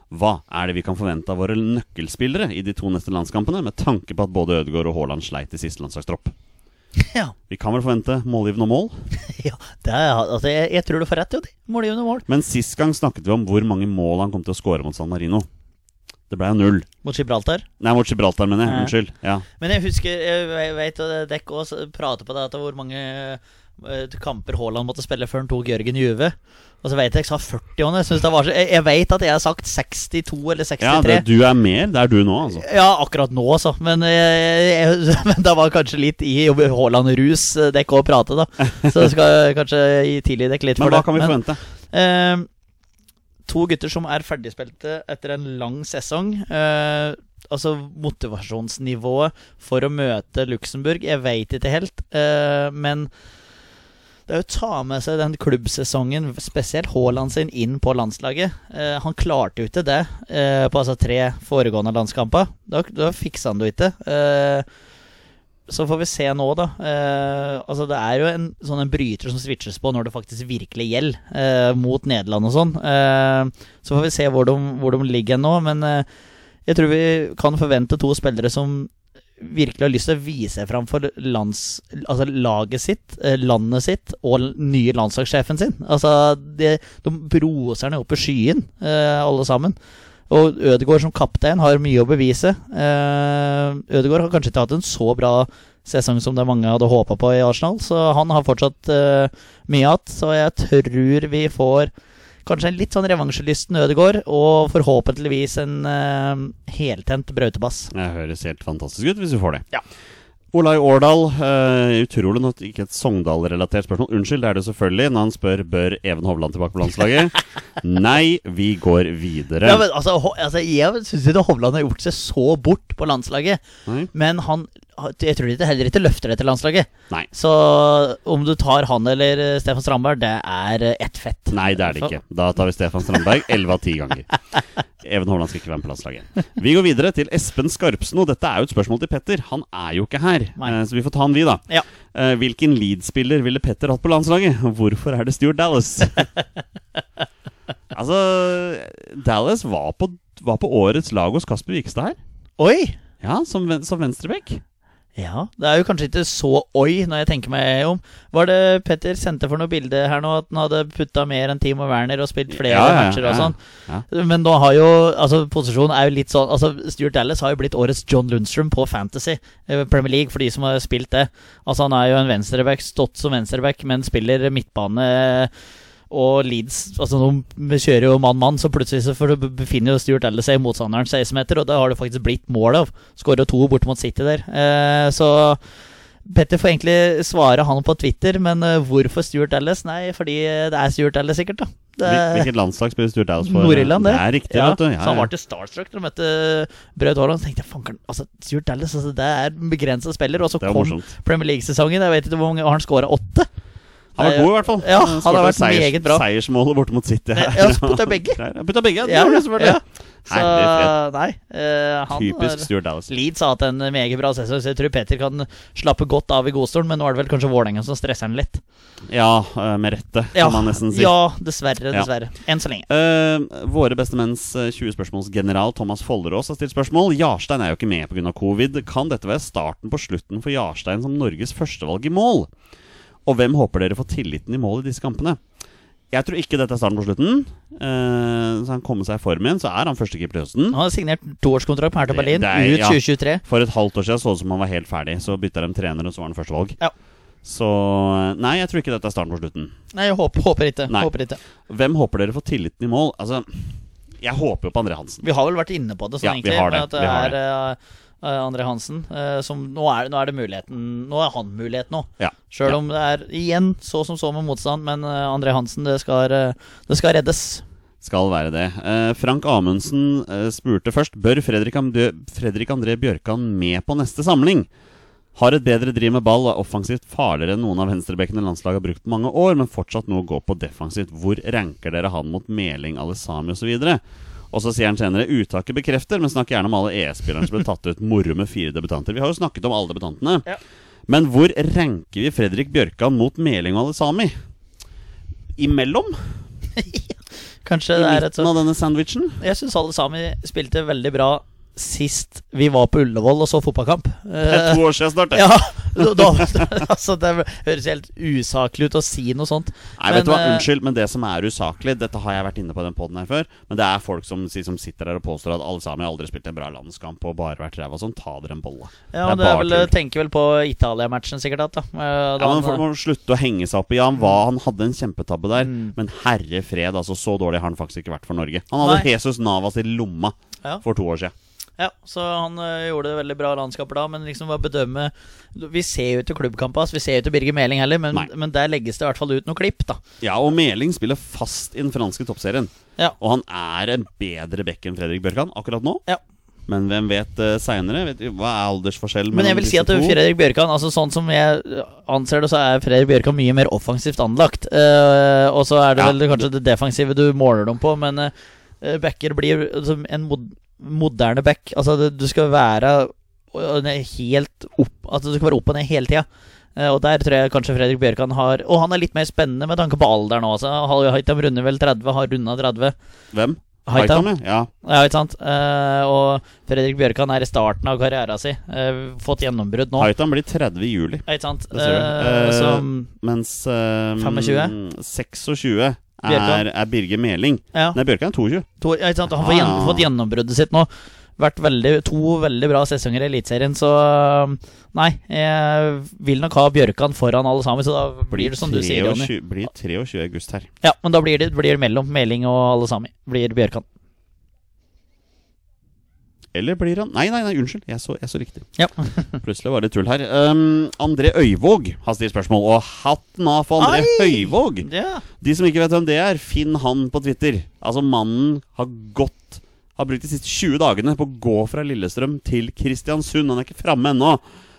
hva er det vi kan forvente av våre nøkkelspillere i de to neste landskampene, med tanke på at både Ødegaard og Haaland sleit i siste landslagstropp? Ja, Vi kan vel forvente målgivende mål, ja det er, altså, jeg, jeg tror du får rett, i det. Målgivende mål. men sist gang snakket vi om hvor mange mål han kom til å skåre mot San Marino. Det ble jo null. Mot Gibraltar. Nei, mot Gibraltar, mener jeg. Ja. Unnskyld. Ja. Men jeg husker Jeg vet at Dekk også prater på det at hvor mange eh, kamper Haaland måtte spille før han tok Jørgen Juve. Og så vet jeg jeg sa 40 år. Jeg, synes det var så, jeg, jeg vet at jeg har sagt 62 eller 63. ja, det, du er mer. Det er du nå, altså. Ja, akkurat nå, altså. Men, eh, jeg, men det var kanskje litt i Haaland-rus dekk å prate, da. Så skal kanskje gi tidlig dekke litt Men for hva kan vi Men, forvente? To gutter som er ferdigspilte etter en lang sesong. Eh, altså motivasjonsnivået for å møte Luxembourg, jeg veit ikke helt. Eh, men det er å ta med seg den klubbsesongen, spesielt Haaland sin, inn på landslaget. Eh, han klarte jo ikke det eh, på altså tre foregående landskamper. Da, da fiksa han det jo ikke. Eh, så får vi se nå, da. Eh, altså Det er jo en sånn en bryter som switches på når det faktisk virkelig gjelder, eh, mot Nederland og sånn. Eh, så får vi se hvor de, hvor de ligger nå. Men eh, jeg tror vi kan forvente to spillere som virkelig har lyst til å vise fram for lands, altså laget sitt, eh, landet sitt og nye landslagssjefen sin. Altså, de, de broser ned opp i skyen, eh, alle sammen. Og Ødegaard som kaptein har mye å bevise. Eh, Ødegaard har kanskje ikke hatt en så bra sesong som det mange hadde håpa på i Arsenal, så han har fortsatt eh, mye igjen. Så jeg tror vi får kanskje en litt sånn revansjelysten Ødegaard, og forhåpentligvis en eh, heltent Brautebass. Det høres helt fantastisk ut hvis vi får det. Ja. Olai Årdal, uh, utrolig nok ikke et Sogndal-relatert spørsmål. Unnskyld, det er det selvfølgelig når han spør bør Even Hovland tilbake på landslaget. Nei, vi går videre. Ja, men altså, altså Jeg syns ikke Hovland har gjort seg så bort på landslaget. Nei. Men han jeg tror de heller ikke løfter det til landslaget. Nei. Så om du tar han eller eh, Stefan Strandberg, det er eh, ett fett. Nei, det er det ikke. Da tar vi Stefan Strandberg 11 av 10 ganger. Even Hovland skal ikke være med på landslaget. Vi går videre til Espen Skarpsen, og dette er jo et spørsmål til Petter. Han er jo ikke her, Nei. eh, så vi får ta han vi, da. Ja. Hvilken Leeds-spiller ville Petter hatt på landslaget? Hvorfor er det Stuart Dallas? altså, Dallas var på, var på årets lag hos Kasper Vikstad her. Oi! Ja, som, som venstreback. Ja, det er jo kanskje ikke så oi når jeg tenker meg om. Var det Petter sendte for noe bilde her nå, at han hadde putta mer enn Timo Werner og spilt flere Ja, ja, matcher og sånn? Ja. Men nå har jo Altså, posisjonen er jo litt sånn Altså, Stuart Dallas har jo blitt årets John Lundstrøm på Fantasy eh, Premier League, for de som har spilt det. Altså, han er jo en venstreback, stått som venstreback, men spiller midtbane. Og Leeds altså De kjører jo mann-mann, så plutselig så befinner jo Stuart Ellis seg i motstanderens 16-meter, og det har det faktisk blitt mål av. Skåra to bort mot City der. Eh, så Petter får egentlig svare han på Twitter, men eh, hvorfor Stuart Ellis? Nei, fordi det er Stuart Ellis, sikkert, da. Det Hvilket landslag spiller Stuart Ellis for? Nord-Irland, det. Det er riktig, ja, vet du. Ja, så han var til starstruck da han møtte Braut Haaland. Så tenkte jeg, altså, Stuart Ellis altså, det er en begrenset spiller. Og så kom morsomt. Premier League-sesongen. Jeg vet ikke hvor mange Har han skåra åtte? Han var Eh, god, i hvert fall. ja, han har vært vært meget bra. Seiersmålet borte mot City. her. Ja, putta begge. Ja, putta begge, ja. det var selvfølgelig. ja. Så nei, uh, han Typisk Stuart Dallas. Leeds har hatt en meget bra sesong, så jeg tror Peter kan slappe godt av i godstolen. Men nå er det vel kanskje Vålerenga som stresser han litt. Ja, eh, med rette, Ja, kan man nesten si. ja dessverre. Ja. Dessverre. Enn så lenge. Uh, våre beste menns 20 spørsmålsgeneral Thomas Follerås har stilt spørsmål. Jarstein er jo ikke med pga. covid. Kan dette være starten på slutten for Jarstein som Norges førstevalg i mål? Og hvem håper dere får tilliten i mål i disse kampene? Jeg tror ikke dette er starten på slutten. Uh, så han kommer seg i form igjen, så er han førstekeeper til høsten. Han har signert toårskontrakt med Hertha Berlin er- ut ja. 2023. For et halvt år siden så det ut som han var helt ferdig. Så bytta de trener, og så var han førstevalg. Ja. Så nei, jeg tror ikke dette er starten på slutten. Nei, jeg håper, håper ikke. Håper ikke. Hvem håper dere får tilliten i mål? Altså, jeg håper jo på André Hansen. Vi har vel vært inne på det, sånn Ja, vi har det. At det Vi har er det. eh, André Hansen eh, som nå er, nå er det muligheten Nå er han mulighet nå. Ja. Sjøl om det er igjen så som så med motstand, men eh, André Hansen, det skal, eh, det skal reddes. Skal være det. Eh, Frank Amundsen eh, spurte først Bør Fredrik, Fredrik André Bjørkan med på neste samling. Har et bedre driv med ball og er offensivt farligere enn noen av venstrebekkene landslaget har brukt mange år, men fortsatt noe å gå på defensivt. Hvor ranker dere han mot Meling, Alessami osv.? Og så sier han senere uttaket bekrefter, men snakk gjerne om alle ES-spillerne som ble tatt ut. Moro med fire debutanter. Vi har jo snakket om alle debutantene. Ja. Men hvor ranker vi Fredrik Bjørkan mot Meling og Alesami? Imellom? Kanskje I det er et midten av denne sandwichen? Jeg syns alle spilte veldig bra sist vi var på Ullevål og så fotballkamp. Det er to år siden snart, det. Ja, da, altså Det høres helt usaklig ut å si noe sånt. Nei, vet du hva, eh, Unnskyld, men det som er usaklig Dette har jeg vært inne på den podden her før. Men det er folk som, som sitter der og påstår at alle sammen har aldri spilt en bra landskamp og bare vært ræva sånn. Ta dere en bolle. Ja, men det er vel, Tenker vel på Italia-matchen, sikkert. At, da. Da Ja, men Folk må slutte å henge seg opp i han, var, han hadde en kjempetabbe der, Mm. men herre fred, altså så dårlig har han faktisk ikke vært for Norge. Han hadde Nei. Jesus Navas i lomma Ja. for to år siden. Ja, så han ø, gjorde det veldig bra landskaper da, men liksom hva bedømme Vi ser jo ikke klubbkampen hans, vi ser jo ikke Birger Meling heller, men, Nei. men der legges det i hvert fall ut noen klipp, da. Ja, og Meling spiller fast i den franske toppserien. Ja. Og han er en bedre back enn Fredrik Bjørkan akkurat nå. Ja. Men hvem vet uh, seinere? Hva er aldersforskjellen Men jeg vil si at to? Fredrik Bjørkan, altså sånn som jeg anser det, så er Fredrik Bjørkan mye mer offensivt anlagt. Uh, og så er det Ja. vel kanskje det defensive du måler dem på, men uh, backer blir en mod moderne back. Altså det, du skal være helt opp Altså du skal være opp og ned hele tida. Eh, og der tror jeg kanskje Fredrik Bjørkan har Og han er litt mer spennende med tanke på alderen òg. Haitam runder vel 30, har runda 30. Hvem? Haitam. Ja. Ja, ikke sant? Eh, og Fredrik Bjørkan er i starten av karrieren sin. Eh, fått gjennombrudd nå. Haitam blir 30 i juli. Ja, Ikke sant? Det ser du. Mens uh, 25? 26 er, er Birger Meling. Ja, Nei, Bjørkan er 22. to, ja? Han har ah. gjennom, fått gjennombruddet sitt nå. Vært veldig, to veldig bra sesonger i Eliteserien, så eh, Nei, jeg vil nok ha Bjørkan foran alle sammen, så da blir det som du sier, Jonny. Blir 23 august her. Ja, men da blir det, blir mellom Meling og alle sammen. Blir Bjørkan. Eller blir han Nei, nei, nei, unnskyld. Jeg så, jeg så riktig. Ja. Plutselig var det tull her. Um, André Øyvåg har stilt spørsmål, og hatten av for André Ai! Høyvåg! ja. De som ikke vet hvem det er, finn han på Twitter. Altså, mannen har gått Har brukt de siste 20 dagene på å gå fra Lillestrøm til Kristiansund. Han er ikke framme ennå,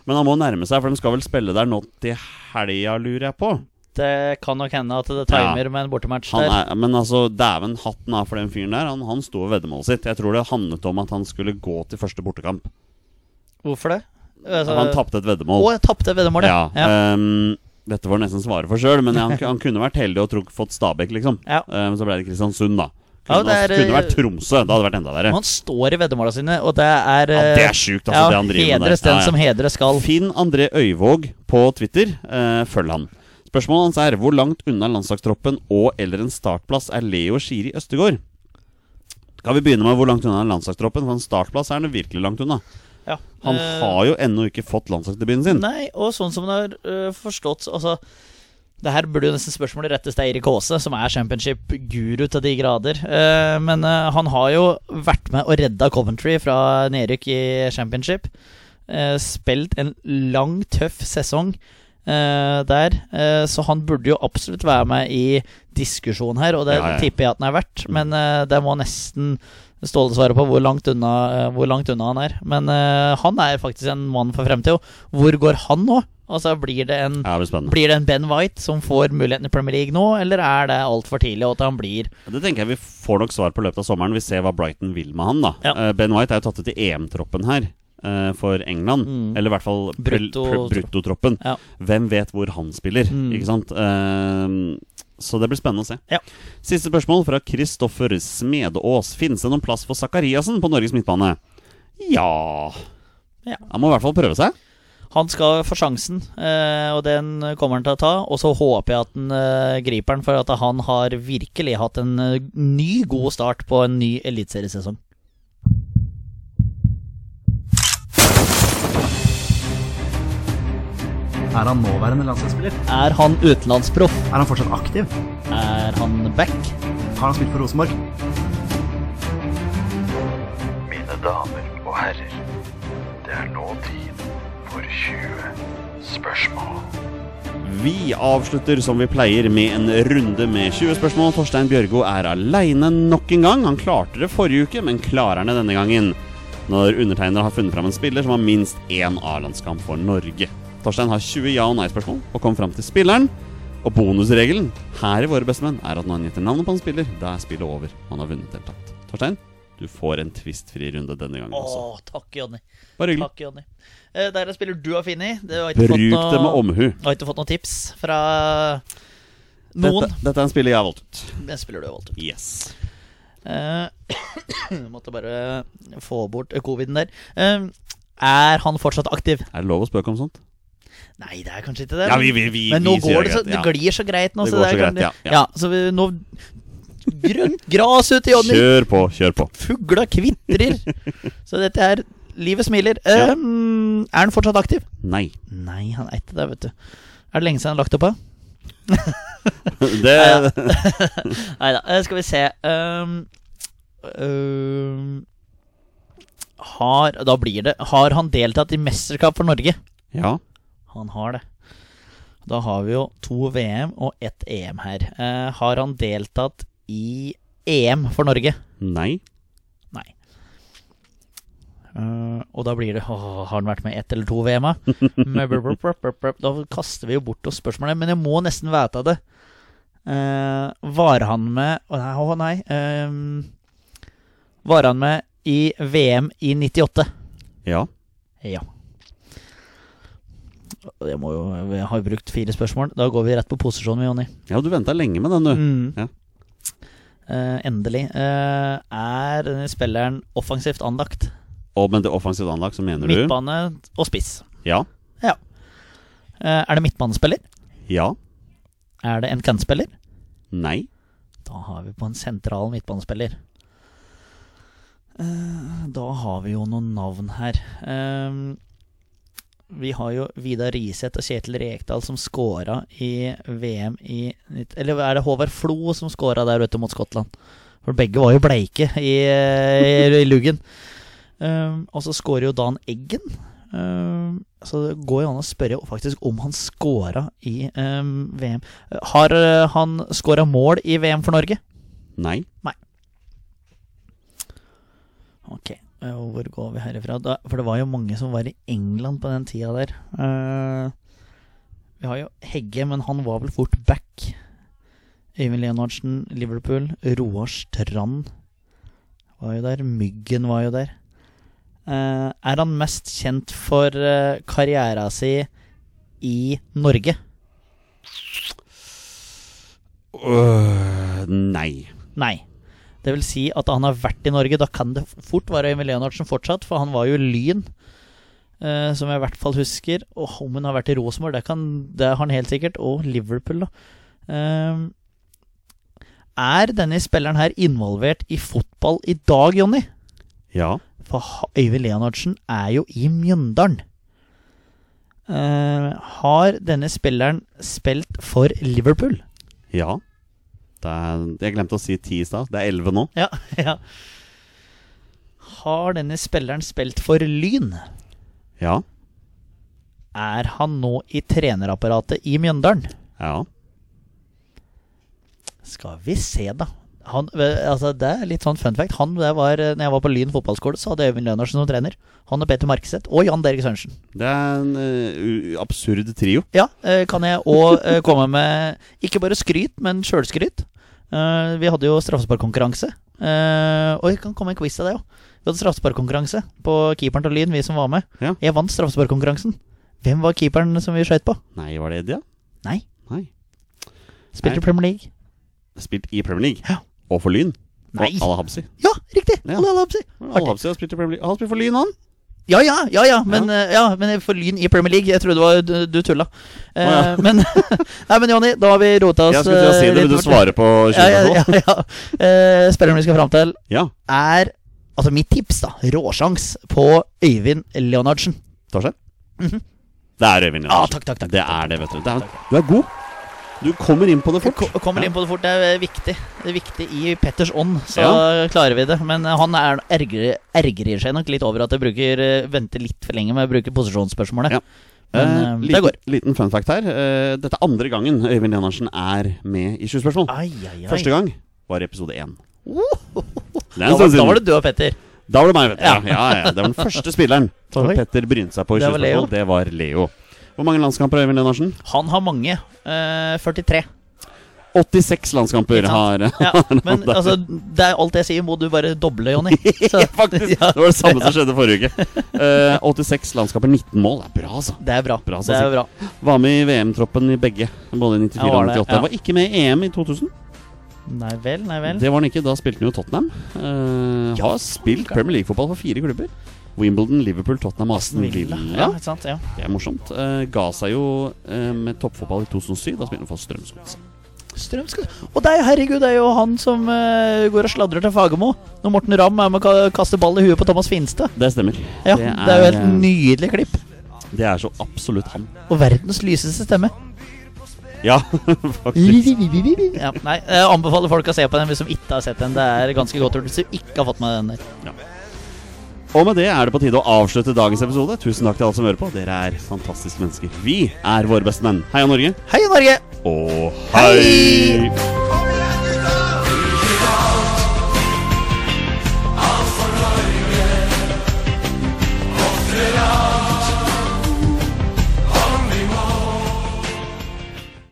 men han må nærme seg, for de skal vel spille der nå til helga, lurer jeg på. Det kan nok hende at det timer med en bortematch Han der. er, men altså, dæven hatten av for den fyren der. Han, han sto ved veddemålet sitt. Jeg tror det handlet om at han skulle gå til første bortekamp. Hvorfor det? Altså, Han tapte et veddemål. Å, tapte et veddemål, Ja, Ja. Um, dette var nesten svaret for sjøl, men han, han kunne vært heldig og truk, fått Stabæk, liksom. Ja. Um, så ble det Kristiansund, da. Ja, Kunne, det er, kunne vært eh, Tromsø. Det hadde vært enda verre. Han står i veddemåla sine, og det er Ja, eh, det er sjukt, altså, det han driver med der. hedres den Ja, ja. som hedres skal. Finn André Øyvåg på Twitter. Uh, følg han. Spørsmålet hans er hvor langt unna landslagstroppen og eller en startplass er Leo Skiri Østegård? Kan vi begynne med hvor langt unna landslagstroppen? For en startplass er han virkelig langt unna. Ja. Han Eh, har jo ennå ikke fått landslagsdebuten sin. Nei, og sånn som han har øh, forstått Altså det her burde jo nesten spørsmålet rettes til Eirik Aase, som er championship-guru til de grader. Eh, men eh, han har jo vært med og redda Coventry fra nedrykk i championship. Eh, spilt en lang, tøff sesong eh, der. Eh, så han burde jo absolutt være med i diskusjonen her, og det Ja, ja. tipper jeg at han er verdt. Men eh, det må nesten Ståle svarer på hvor langt unna, eh, hvor langt unna han er. Men uh, han er faktisk en mann for fremtida. Hvor går han nå? Altså Blir det en Ja, det blir det en Ben White som får muligheten i Premier League nå, eller er det altfor tidlig at han blir Det tenker jeg vi får nok svar på i løpet av sommeren. Vi ser hva Brighton vil med han. da Ja. Uh, Ben White er jo tatt ut i EM-troppen her eh, for England. Mm. Eller i hvert fall bruttotroppen. Ja. Hvem vet hvor han spiller? Mm. Ikke sant? Uh, så det blir spennende å se. Ja. Siste spørsmål fra Kristoffer Smedeås. Finnes det noen plass for Sakariassen på Norges midtbane? Ja Ja. Han må i hvert fall prøve seg. Han skal få sjansen, eh, og den kommer han til å ta. Og så håper jeg at han eh, griper den, for at han har virkelig hatt en eh, ny, god start på en ny eliteseriesesong. Er han nåværende landslagsspiller? Er han utenlandsproff? Er han fortsatt aktiv? Er han back? Har han spilt for Rosenborg? Mine damer og herrer, det er nå tid for 20 spørsmål. Vi avslutter som vi pleier med en runde med 20 spørsmål. Torstein Bjørgo er aleine nok en gang. Han klarte det forrige uke, men klarer han det denne gangen? Når undertegnere har funnet fram en spiller som har minst én A-landskamp for Norge. Torstein har 20 ja- og nei-spørsmål og kom fram til spilleren. Og bonusregelen her i Våre bestemenn er at når han gjetter navnet på en spiller, da er spillet over. Han har vunnet helt tatt. Torstein, du får en tvistfri runde denne gangen også. Åh, takk, Jonny. Bare hyggelig. Takk, Jonny. Eh, det er en spiller du har funnet. Har ikke Bruk fått noe- det med omhu. Jeg har ikke fått noen tips fra noen? Dette, dette er en spiller jeg har valgt ut. Den spiller du har valgt ut. Yes. Eh, måtte bare få bort coviden der. Eh, er han fortsatt aktiv? Er det lov å spøke om sånt? Nei, det er kanskje ikke det. Ja, vi- vi- vi- men nå går det det så Det glir så greit nå. Det så så greit, ja, ja. så vi nå Grønt gras ute i Jonny! Kjør på, kjør på. Fugla kvitrer! så dette er Livet smiler. Eh, er han fortsatt aktiv? Nei. Nei, han er ikke det, vet du. Er det lenge siden han har lagt opp? Det Nei da, eh, skal vi se um, um, Har Da blir det Har han deltatt i mesterskap for Norge? Ja. Han har det. Da har vi jo to VM og ett EM her. Eh, har han deltatt i EM for Norge? Nei. Nei. Eh, og da blir det å, Har han vært med i ett eller to VM? da? Da kaster vi jo bort oss spørsmålet, men jeg må nesten vite det. Eh, var han med Å nei, å nei. eh, var han med i VM i 98? Ja. Ja. Jeg, må jo, jeg har brukt fire spørsmål. Da går vi rett på posisjonen, Jonny. Ja, du venta lenge med den, du. Mm. Ja. Uh, endelig. Uh, er denne spilleren offensivt anlagt? Og med det offensivt anlagt, så mener du Midtbane og spiss. Ja. Ja. Uh, er det midtbanespiller? Ja. Er det en kantspiller? Nei. Da har vi på en sentral midtbanespiller. Da har vi jo noen navn her. Eh, vi har jo Vidar Riseth og Kjetil Rekdal som scora i VM i Eller er det Håvard Flo som scora der ute mot Skottland? For begge var jo bleike i, i, i luggen. Um, og så scorer jo Dan Eggen. Um, så det går jo an å spørre faktisk om han scora i um, VM. Har uh, han scora mål i VM for Norge? Nei. Ok, eh, og hvor går vi herifra? Da, for det var jo mange som var i England på den tida der. Uh, Vi har jo Hegge, men han var vel fort back. Øyvind Leonardsen, Liverpool. Roar Strand var jo der. Myggen var jo der. Uh, er han mest kjent for uh, karriera si i Norge? Uh, nei. Nei. Det vil si at han har vært i Norge. Da kan det fort være Øyvind Leonardsen fortsatt, for han var jo Lyn. Uh, som jeg i hvert fall husker. Og om hun har vært i Rosenborg, det, kan- det har han helt sikkert. Og Liverpool, da. Uh, er denne spilleren her involvert i fotball i dag, Jonny? Ja. For Øyvind Leonardsen er jo i Mjøndalen. Uh, har denne spilleren spilt for Liverpool? Ja. Det er, jeg glemte å si ti i stad. Det er elleve nå. Ja, ja. Har denne spilleren spilt for Lyn? Ja. Er han nå i trenerapparatet i Mjøndalen? Ja. Skal vi se, da. Han, altså det er litt sånn fun fact. Han, det var, når jeg var på Lyn fotballskole, så hadde Øyvind Lønarsen som trener. Han og Peter Markseth og Jan Derek Sørensen. Det er en uh, absurd trio. Ja, eh, kan jeg òg komme med ikke bare skryt, men sjølskryt. Eh, vi hadde jo straffesparkkonkurranse. Uh, og jeg kan komme en quiz av det òg. Vi hadde straffesparkkonkurranse på keeperen til Lyn, vi som var med. Ja. Jeg vant straffesparkkonkurransen. Hvem var keeperen som vi skøyt på? Nei, var det Eddie? Nei. Nei. Spilte i Premier League. Spilt i Premier League. Ja. Og for Lyn. Nei. Og Al Habsi. Ja, riktig! Ja. Alle Alapsi. Al Habsi har spilt i Premier League. Han har spilt for Lyn, han. Ja, ja, ja, ja, men, eh, ja, men for Lyn i Premier League. Jeg trodde det var du, du tulla. Eh, Å, ja. Men Nei, men Jonny, da har vi rota oss Jeg skulle til å si eh, det. men du svarer på på Ja, ja, 20 ja, ja. Eh, Spilleren vi skal fram til, Ja. er Altså mitt tips, da. Råsjans på Øyvind Leonardsen. Torstein? Mhm. Det er Øyvind Leonardsen. takk, takk, takk. Det er det, vet du. Det er, du er god. Du kommer inn på det fort. Ko- Kommer inn på det fort. Det er viktig. Det er viktig I Petters ånd så Ja. klarer vi det. Men eh, han er ergrer, ergrer seg nok litt over at jeg bruker eh, venter litt for lenge med å bruke posisjonsspørsmålet. Ja. Men det liten, går. liten fun fact her. Uh, dette er andre gangen Øyvind Lenarsen er med i 20 spørsmål. Ai, ai, ai. Første gang var i episode 1. Uh, Da var, da var det du og Petter. Da var det meg, vet du. Ja. Ja. Ja, ja, Det var den første spilleren som Petter brynte seg på i Det var 20 Leo. spørsmål. Det var Leo. Hvor mange landskamper har Øyvind Lennartsen? Han har mange. Eh, 43. 86 landskamper har? Ja, men altså, det er alt jeg sier, må du bare doble, Jonny. Faktisk. Ja. Det var det samme som skjedde forrige uke. Uh, 86 landskamper, 19 mål. Det er bra, altså. Det er bra. Bra, det er bra. Var med i VM-troppen i begge, både i 94 Ja, og det, 98. ja. Var ikke med i EM i 2000. Nei vel, nei vel. Det var han ikke. Da spilte han jo Tottenham. Uh, har spilt Premier League-fotball for fire klubber. Wimbledon, Liverpool, Tottenham Aston Villa. Ja, ikke sant? Ja. Det er morsomt. Uh, ga seg jo uh, med toppfotball i 2007. Da spilte han for Strømsgodset. Strømskog. Og det er, herregud, det er jo han som uh, går og sladrer til Fagermo når Morten Ramm er med å ka- kaste ball i huet på Thomas Finstad. Det stemmer. Ja, det er, jo et eh, nydelig klipp. Det er så absolutt han. Og verdens lyseste stemme. Ja, faktisk. Ja, nei, jeg anbefaler folk å se på den hvis de ikke har sett den. Det er ganske godt gjort hvis du ikke har fått med den der. Og med det er det på tide å avslutte dagens episode. Tusen takk til alle som hører på. Dere er fantastiske mennesker. Vi er våre beste menn. Heia Norge. Hei, Norge! Og Hei! hei!